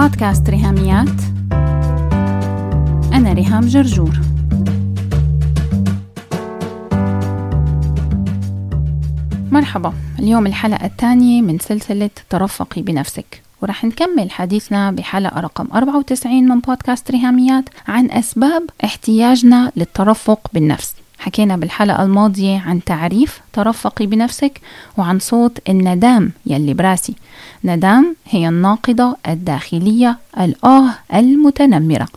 بودكاست ريهاميات. أنا ريهام جرجور. مرحبا. اليوم الحلقة الثانية من سلسلة ترفقي بنفسك. ورح نكمل حديثنا بحلقة رقم 94 من بودكاست ريهاميات عن أسباب احتياجنا للترفق بالنفس. حكينا بالحلقة الماضية عن تعريف ترفقي بنفسك وعن صوت الندام يلي براسي. ندام هي الناقدة الداخلية الآه المتنمرة.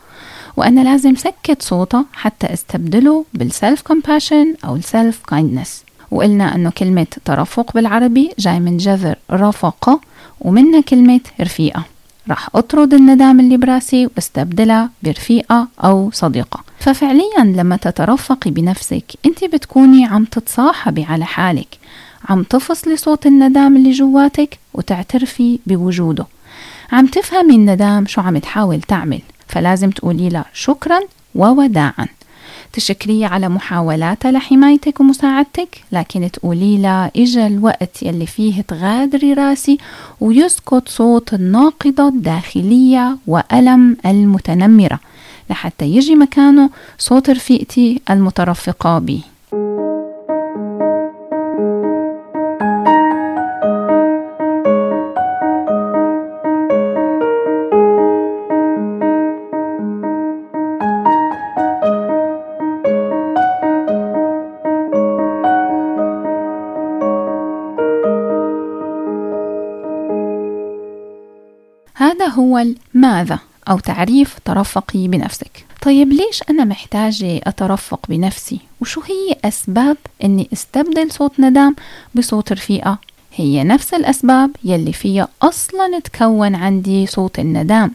وأنا لازم سكت صوتها حتى أستبدله بال self compassion أو ال self kindness وقلنا أنه كلمة ترفق بالعربي جاي من جذر رفقة ومنها كلمة رفيقة. راح أطرد الندام اللي براسي واستبدلها برفيقة أو صديقة. ففعليا لما تترفقي بنفسك أنت بتكوني عم تتصاحبي على حالك عم تفصلي صوت الندام اللي جواتك وتعترفي بوجوده. عم تفهمي الندام شو عم تحاول تعمل فلازم تقولي لها شكرا ووداعا. تشكريه على محاولاتها لحمايتك ومساعدتك لكن تقولي لها إجا الوقت يلي فيه تغادري راسي ويسكت صوت الناقضة الداخلية وألم المتنمرة لحتى يجي مكانه صوت رفيقتي المترفقة بي. هذا هو الماذا أو تعريف ترفقي بنفسك. طيب ليش أنا محتاجة أترفق بنفسي؟ وشو هي أسباب أني أستبدل صوت ندام بصوت رفيقة هي نفس الأسباب يلي فيها أصلا تكون عندي صوت الندام.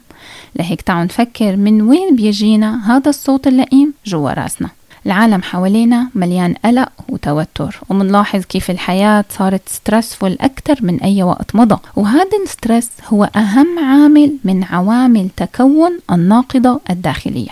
لهيك تعالوا نفكر من وين بيجينا هذا الصوت اللئيم جوا راسنا. العالم حوالينا مليان قلق وتوتر ومنلاحظ كيف الحياة صارت stressful أكثر من أي وقت مضى. وهذا ال stress هو أهم عامل من عوامل تكون الناقدة الداخلية.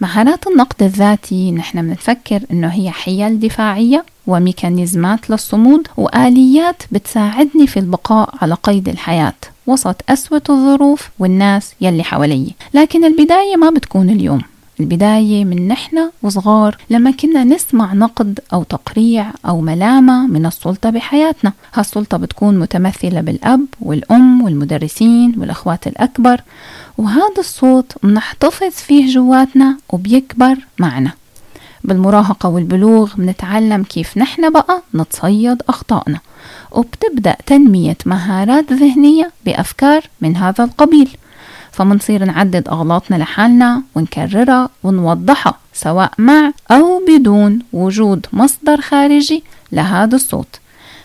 مهارات النقد الذاتي نحن بنفكر إنه هي حيل دفاعية وميكانيزمات للصمود وآليات بتساعدني في البقاء على قيد الحياة. وسط أسوة الظروف والناس يلي حوالي. لكن البداية ما بتكون اليوم. البداية من نحن وصغار لما كنا نسمع نقد أو تقريع أو ملامة من السلطة بحياتنا. هالسلطة بتكون متمثلة بالأب والأم والمدرسين والأخوات الأكبر وهذا الصوت بنحتفظ فيه جواتنا وبيكبر معنا. بالمراهقة والبلوغ بنتعلم كيف نحن بقى نتصيد أخطائنا وبتبدأ تنمية مهارات ذهنية بأفكار من هذا القبيل. فمنصير نعدد أغلاطنا لحالنا ونكررها ونوضحها سواء مع أو بدون وجود مصدر خارجي لهذا الصوت.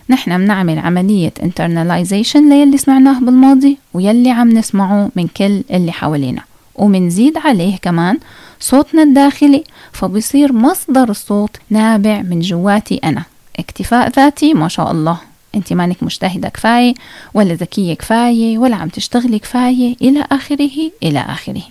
نحن بنعمل عملية internalization ليلي سمعناه بالماضي ويلي عم نسمعه من كل اللي حوالينا. ومنزيد عليه كمان صوتنا الداخلي فبصير مصدر الصوت نابع من جواتي أنا. اكتفاء ذاتي ما شاء الله. أنت مانك مجتهدة كفاية ولا ذكية كفاية ولا عم تشتغلي كفاية إلى آخره إلى آخره.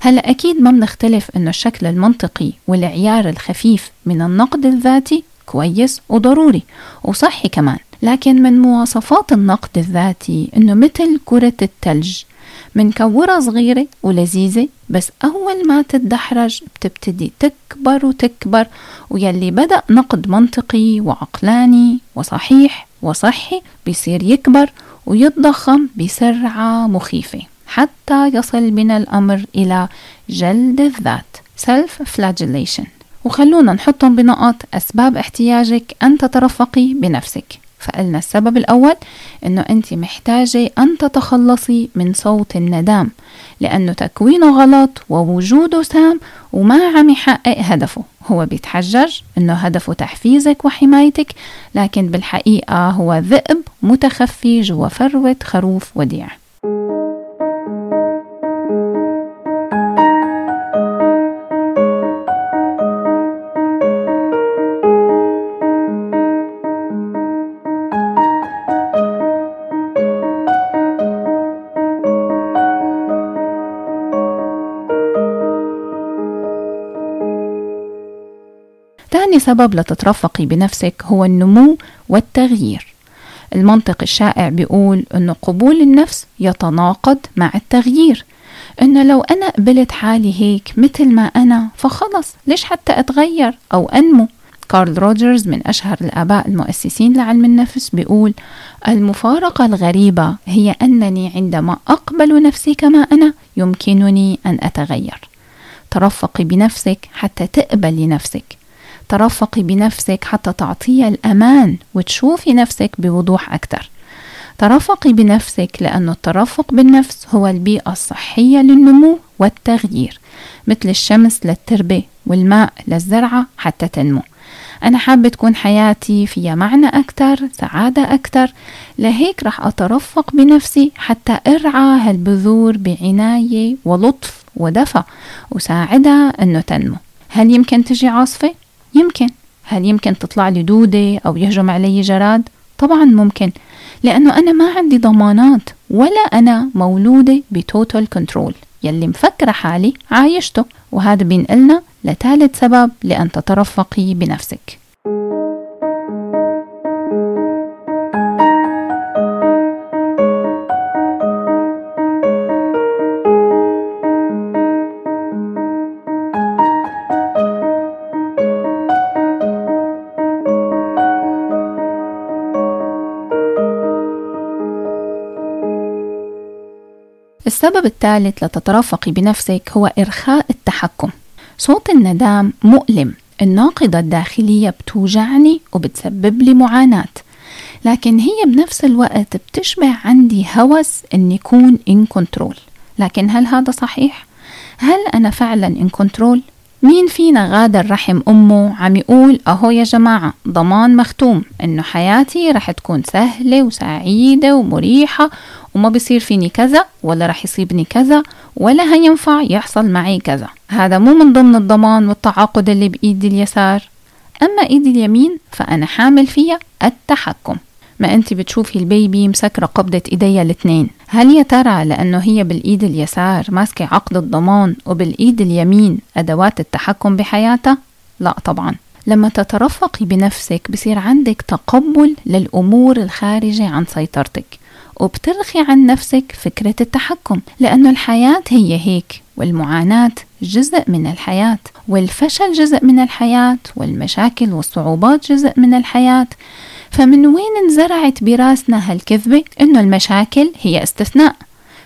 هلأ أكيد ما بنختلف إنه الشكل المنطقي والعيار الخفيف من النقد الذاتي كويس وضروري وصحي كمان. لكن من مواصفات النقد الذاتي إنه مثل كرة التلج منكورة صغيرة ولذيذة بس أول ما تتدحرج بتبتدي تكبر وتكبر ويلي بدأ نقد منطقي وعقلاني وصحيح وصحي بيصير يكبر ويتضخم بسرعة مخيفة حتى يصل بنا الأمر إلى جلد الذات self flagellation وخلونا نحطهم بنقط أسباب احتياجك أن تترفقي بنفسك. فقلنا السبب الأول أنه أنت محتاجة أن تتخلصي من صوت الندام لأنه تكوينه غلط ووجوده سام وما عم يحقق هدفه. هو بيتحجج أنه هدفه تحفيزك وحمايتك لكن بالحقيقة هو ذئب متخفي جوا فروة خروف وديع. سبب لتترفقي بنفسك هو النمو والتغيير. المنطق الشائع بيقول أن قبول النفس يتناقض مع التغيير. إنه لو أنا قبلت حالي هيك مثل ما أنا فخلص ليش حتى أتغير أو أنمو؟ كارل روجرز من أشهر الآباء المؤسسين لعلم النفس بيقول المفارقة الغريبة هي أنني عندما أقبل نفسي كما أنا يمكنني أن أتغير. ترفقي بنفسك حتى تقبلي نفسك. ترفقي بنفسك حتى تعطيها الأمان وتشوفي نفسك بوضوح أكثر. ترفقي بنفسك لأن الترفق بالنفس هو البيئة الصحية للنمو والتغيير مثل الشمس للتربة والماء للزرعة حتى تنمو. أنا حابة تكون حياتي فيها معنى أكتر سعادة أكتر لهيك رح أترفق بنفسي حتى أرعى هالبذور بعناية ولطف ودفى وساعدها أنه تنمو. هل يمكن تجي عاصفة؟ يمكن. هل يمكن تطلع لي دودة أو يهجم علي جراد؟ طبعا ممكن لأنه أنا ما عندي ضمانات ولا أنا مولودة ب total control يلي مفكرة حالي عايشته وهذا بينقلنا لثالث سبب لأن تترفقي بنفسك. السبب الثالث لتترفقي بنفسك هو إرخاء التحكم. صوت الندام مؤلم. الناقدة الداخلية بتوجعني وبتسبب لي معاناة. لكن هي بنفس الوقت بتشبع عندي هوس إني أكون in control لكن هل هذا صحيح؟ هل أنا فعلا in control؟ مين فينا غادر رحم أمه؟ عم يقول أهو يا جماعة ضمان مختوم إنه حياتي رح تكون سهلة وسعيدة ومريحة وما بصير فيني كذا ولا رح يصيبني كذا ولا هينفع يحصل معي كذا. هذا مو من ضمن الضمان والتعاقد اللي بإيدي اليسار. أما إيدي اليمين فأنا حامل فيها التحكم. ما أنت بتشوفي البيبي مسكرة قبضة إيديها الاثنين. هل يا ترى لأنه هي بالإيد اليسار ماسكة عقد الضمان وبالإيد اليمين أدوات التحكم بحياتها؟ لا طبعا. لما تترفقي بنفسك بصير عندك تقبل للأمور الخارجة عن سيطرتك. وبترخي عن نفسك فكرة التحكم لأنه الحياة هي هيك والمعاناة جزء من الحياة والفشل جزء من الحياة والمشاكل والصعوبات جزء من الحياة. فمن وين انزرعت براسنا هالكذبة؟ إنه المشاكل هي استثناء.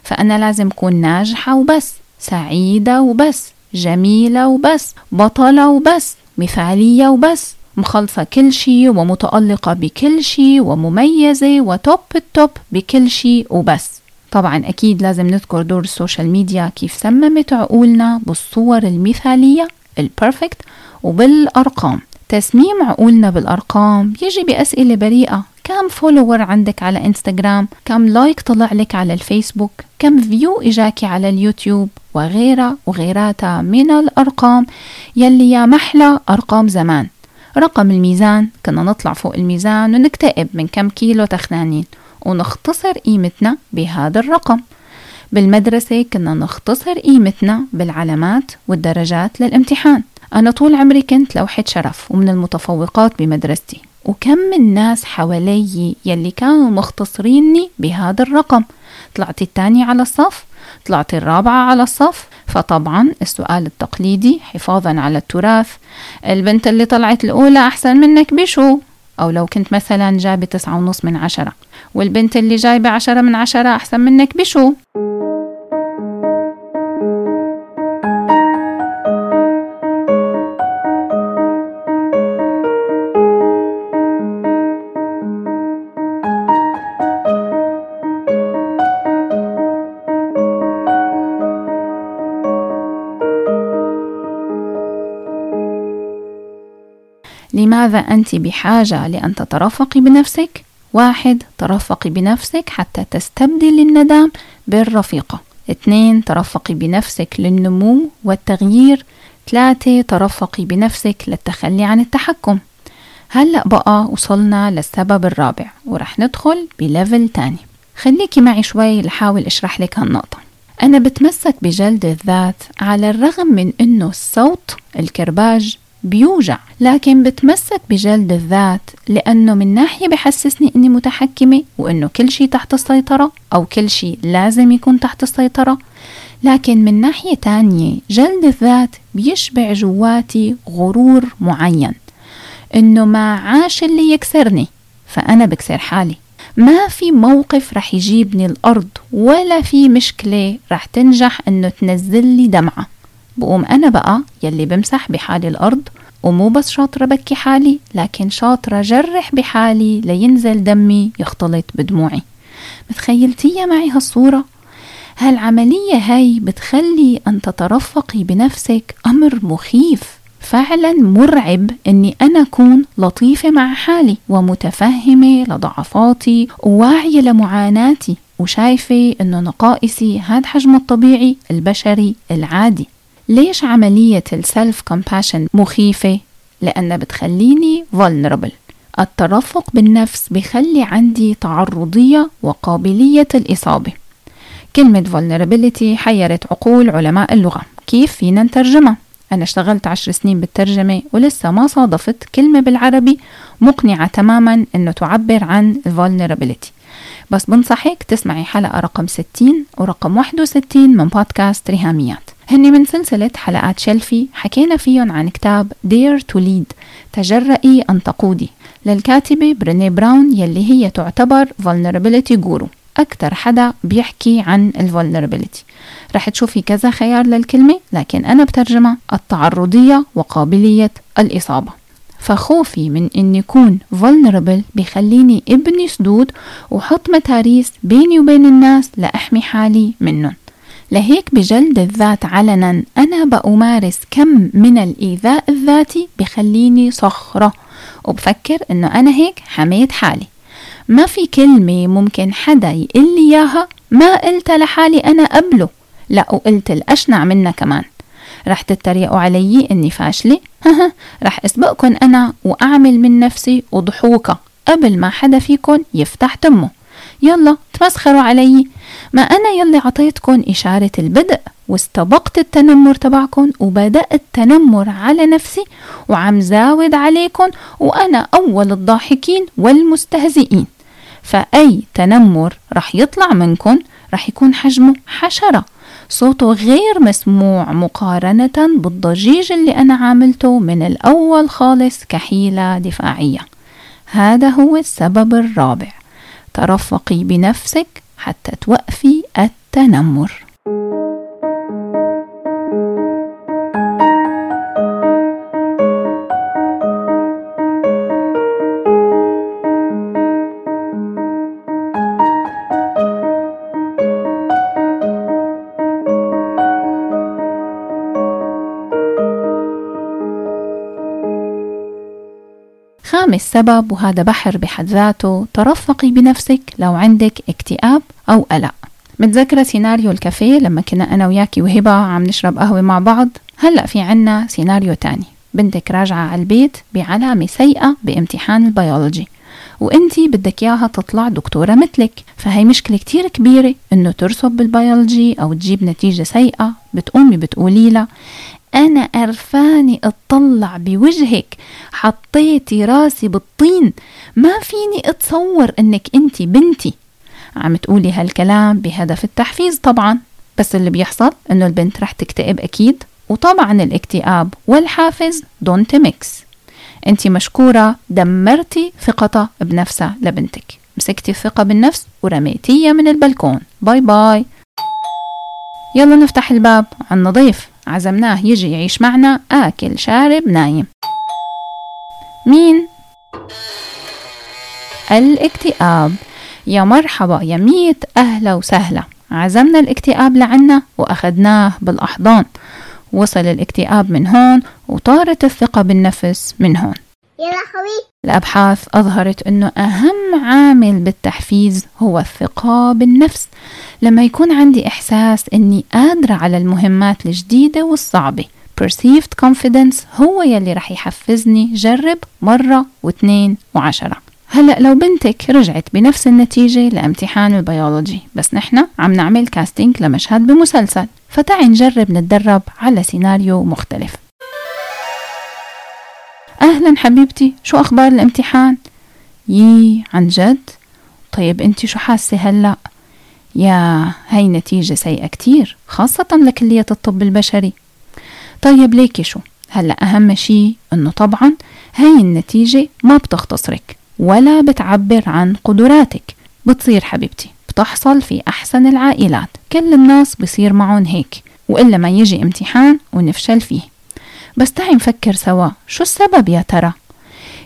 فأنا لازم أكون ناجحة وبس سعيدة وبس جميلة وبس بطلة وبس مثالية وبس. مخلصة كل شي ومتألقة بكل شي ومميزة وتوب التوب بكل شي وبس. طبعا أكيد لازم نذكر دور ال social media كيف سممت عقولنا بالصور المثالية ال perfect وبالأرقام. تسميم عقولنا بالأرقام بيجي بأسئلة بريئة. كم follower عندك على انستغرام كم like طلع لك على الفيسبوك؟ كم view إجاكي على اليوتيوب؟ وغيرها وغيراتها من الأرقام. يلي يا محلى أرقام زمان. رقم الميزان. كنا نطلع فوق الميزان ونكتئب من كم كيلو تخنانين ونختصر قيمتنا بهذا الرقم. بالمدرسة كنا نختصر قيمتنا بالعلامات والدرجات للامتحان. أنا طول عمري كنت لوحة شرف ومن المتفوقات بمدرستي. وكم من ناس حوالي يلي كانوا مختصريني بهذا الرقم. طلعت الثانية على الصف طلعت الرابعة على الصف فطبعا السؤال التقليدي حفاظا على التراث البنت اللي طلعت الأولى أحسن منك بشو؟ أو لو كنت مثلا جايبة تسعة ونص من عشرة والبنت اللي جايبة عشرة من عشرة أحسن منك بشو؟ لماذا أنت بحاجة لأن تترفقي بنفسك؟ واحد ترفقي بنفسك حتى تستبدلي الندم بالرفيقة. اثنين ترفقي بنفسك للنمو والتغيير. ثلاثة ترفقي بنفسك للتخلي عن التحكم. هلأ بقى وصلنا للسبب الرابع ورح ندخل بليفل تاني. خليكي معي شوي لحاول أشرح لك هالنقطة. أنا بتمسك بجلد الذات على الرغم من أنه الصوت الكرباج بيوجع لكن بتمسك بجلد الذات لأنه من ناحية بحسسني أني متحكمة وأنه كل شيء تحت السيطرة أو كل شيء لازم يكون تحت السيطرة. لكن من ناحية تانية جلد الذات بيشبع جواتي غرور معين. إنه ما عاش اللي يكسرني فأنا بكسر حالي. ما في موقف رح يجيبني الأرض ولا في مشكلة رح تنجح إنه تنزل لي دمعة. بقوم أنا بقى يلي بمسح بحالي الأرض ومو بس شاطرة بكي حالي لكن شاطرة جرح بحالي لينزل دمي يختلط بدموعي متخيلتيها معي هالصورة؟ هالعملية هاي بتخلي أن تترفقي بنفسك أمر مخيف فعلا مرعب إني أنا أكون لطيفة مع حالي ومتفهمة لضعفاتي وواعية لمعاناتي وشايفة إنه نقائصي هاد حجم الطبيعي البشري العادي ليش عملية السلف كومباشن مخيفة؟ لانها بتخليني vulnerable. الترفق بالنفس بخلي عندي تعرضية وقابلية الإصابة. كلمة vulnerability حيرت عقول علماء اللغة. كيف فينا نترجمها؟ أنا اشتغلت عشر سنين بالترجمة ولسه ما صادفت كلمة بالعربي مقنعة تماما أنه تعبر عن vulnerability. بس بنصحك تسمعي حلقة رقم 60 ورقم 61 من بودكاست ريهاميات. هني من سلسلة حلقات شلفي حكينا فيهم عن كتاب Dare to Lead تجرئي أن تقودي للكاتبة بريني براون يلي هي تعتبر vulnerability guru. أكثر حدا بيحكي عن ال vulnerability رح تشوفي كذا خيار للكلمة لكن أنا بترجمها التعرضية وقابلية الإصابة. فخوفي من أن يكون vulnerable بيخليني ابني سدود وحط متاريس بيني وبين الناس لأحمي حالي منهم. لهيك بجلد الذات علنا أنا بأمارس كم من الإيذاء الذاتي بخليني صخرة. وبفكر أنه أنا هيك حميت حالي. ما في كلمة ممكن حدا يقول لي إياها؟ ما قلتها لحالي أنا قبله. لا وقلت الأشنع منها كمان. رح تتريقوا علي إني فاشلة؟ رح أسبقكن أنا وأعمل من نفسي وضحوكة قبل ما حدا فيكن يفتح تمه. يلا تمسخروا علي. ما أنا يلي عطيتكن إشارة البدء واستبقت التنمر تبعكن وبدأت التنمر على نفسي وعم زاود عليكن وأنا أول الضاحكين والمستهزئين. فأي تنمر رح يطلع منكم رح يكون حجمه حشرة. صوته غير مسموع مقارنة بالضجيج اللي أنا عاملته من الأول خالص كحيلة دفاعية. هذا هو السبب الرابع. ترفقي بنفسك حتى توقفي التنمر. خامس سبب وهذا بحر بحد ذاته. ترفقي بنفسك لو عندك اكتئاب أو قلق. متذكرة سيناريو الكافيه؟ لما كنا أنا وياكي وهبة عم نشرب قهوة مع بعض هلأ في عنا سيناريو تاني. بنتك راجعة على البيت بعلامة سيئة بامتحان البيولوجي. وإنتي بدك إياها تطلع دكتورة مثلك. فهي مشكلة كتير كبيرة إنه ترسب بالبيولوجي أو تجيب نتيجة سيئة. بتقومي بتقولي لها أنا قرفاني أطلع بوجهك. حطيتي راسي بالطين. ما فيني أتصور أنك أنت بنتي. عم تقولي هالكلام بهدف التحفيز طبعا. بس اللي بيحصل أنه البنت رح تكتئب أكيد. وطبعا الاكتئاب والحافز don't mix أنت مشكورة دمرتي ثقتها بنفسها لبنتك. مسكتي الثقة بالنفس ورميتيها من البلكون. باي باي. يلا نفتح الباب عن نضيف عزمناه يجي يعيش معنا آكل شارب نايم. مين؟ الاكتئاب. يا مرحبا يا ميت أهلا وسهلا. عزمنا الاكتئاب لعنا وأخدناه بالأحضان. وصل الاكتئاب من هون وطارت الثقة بالنفس من هون. يا لهوي الأبحاث أظهرت أنه أهم عامل بالتحفيز هو الثقة بالنفس. لما يكون عندي إحساس أني قادرة على المهمات الجديدة والصعبة perceived confidence هو يلي رح يحفزني جرب مرة واثنين وعشرة. هلأ لو بنتك رجعت بنفس النتيجة لامتحان البيولوجي بس نحن عم نعمل casting لمشهد بمسلسل فتعي نجرب نتدرب على سيناريو مختلف. أهلا حبيبتي شو أخبار الامتحان؟ يي عن جد؟ طيب أنت شو حاسة هلأ؟ يا هاي نتيجة سيئة كتير خاصة لكلية الطب البشري طيب ليكي شو هلأ أهم شي إنه طبعا هاي النتيجة ما بتختصرك ولا بتعبر عن قدراتك بتصير حبيبتي بتحصل في أحسن العائلات كل الناس بصير معهم هيك وإلا ما يجي امتحان ونفشل فيه بس تعي نفكر سوا. شو السبب يا ترى؟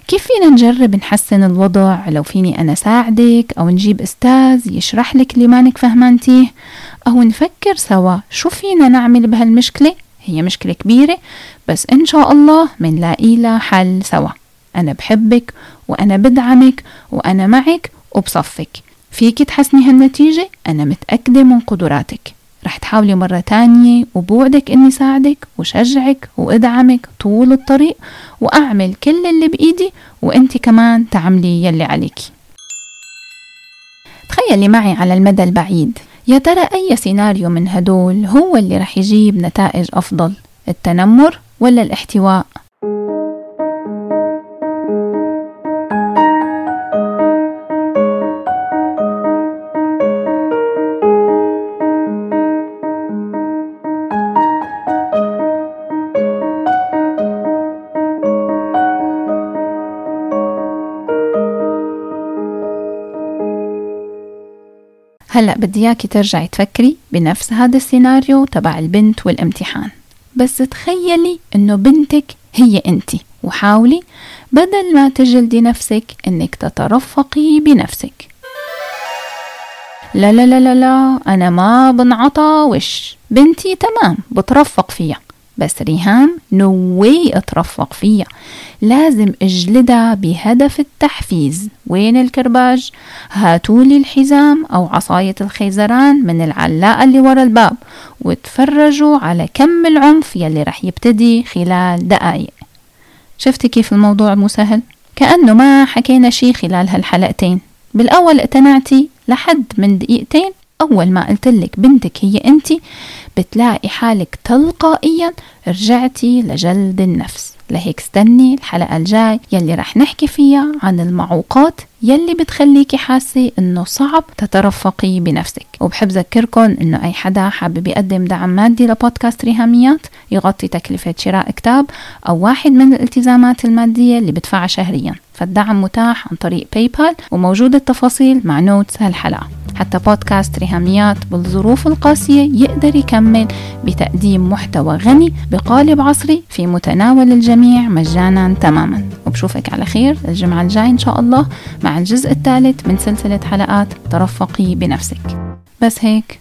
كيف فينا نجرب نحسن الوضع؟ لو فيني أنا ساعدك أو نجيب أستاذ يشرح لك اللي مانك فهمانتيه. أو نفكر سوا. شو فينا نعمل بهالمشكلة؟ هي مشكلة كبيرة بس إن شاء الله منلاقي لها حل سوا. أنا بحبك وأنا بدعمك وأنا معك وبصفك. فيك تحسني هالنتيجة؟ أنا متأكدة من قدراتك. رح تحاولي مرة تانية وبوعدك إني ساعدك وشجعك وأدعمك طول الطريق وأعمل كل اللي بإيدي وإنتي كمان تعملي يلي عليكي تخيلي معي على المدى البعيد. يا ترى أي سيناريو من هدول هو اللي رح يجيب نتائج أفضل التنمر ولا الاحتواء؟ هلأ بدي إياكي ترجعي تفكري بنفس هذا السيناريو تبع البنت والامتحان. بس تخيلي إنه بنتك هي أنت وحاولي بدل ما تجلدي نفسك إنك تترفقي بنفسك. لا لا لا لا لا أنا ما بنعطى وش. بنتي تمام بترفق فيها. بس ريهام نوي أترفق فيها. لازم أجلدها بهدف التحفيز. وين الكرباج؟ هاتولي الحزام أو عصاية الخيزران من العلاقة اللي ورا الباب وتفرجوا على كم العنف يلي رح يبتدي خلال دقايق. شفتي كيف الموضوع مو سهل؟ كأنه ما حكينا شي خلال هالحلقتين. بالأول اقتنعتي لحد من دقيقتين أول ما قلتلك بنتك هي أنت بتلاقي حالك تلقائيا رجعتي لجلد النفس. لهيك استني الحلقة الجاي يلي رح نحكي فيها عن المعوقات يلي بتخليكي حاسة إنه صعب تترفقي بنفسك. وبحب ذكركم إنه أي حدا حابب يقدم دعم مادي لبودكاست ريهاميات يغطي تكلفة شراء كتاب أو واحد من الالتزامات المادية اللي بدفعها شهريا. فالدعم متاح عن طريق باي بال وموجود التفاصيل مع notes هالحلقة. حتى بودكاست ريهاميات بالظروف القاسية يقدر يكمل بتقديم محتوى غني بقالب عصري في متناول الجميع مجانا تماما. وبشوفك على خير الجمعة الجاي إن شاء الله مع الجزء الثالث من سلسلة حلقات ترفقي بنفسك. بس هيك.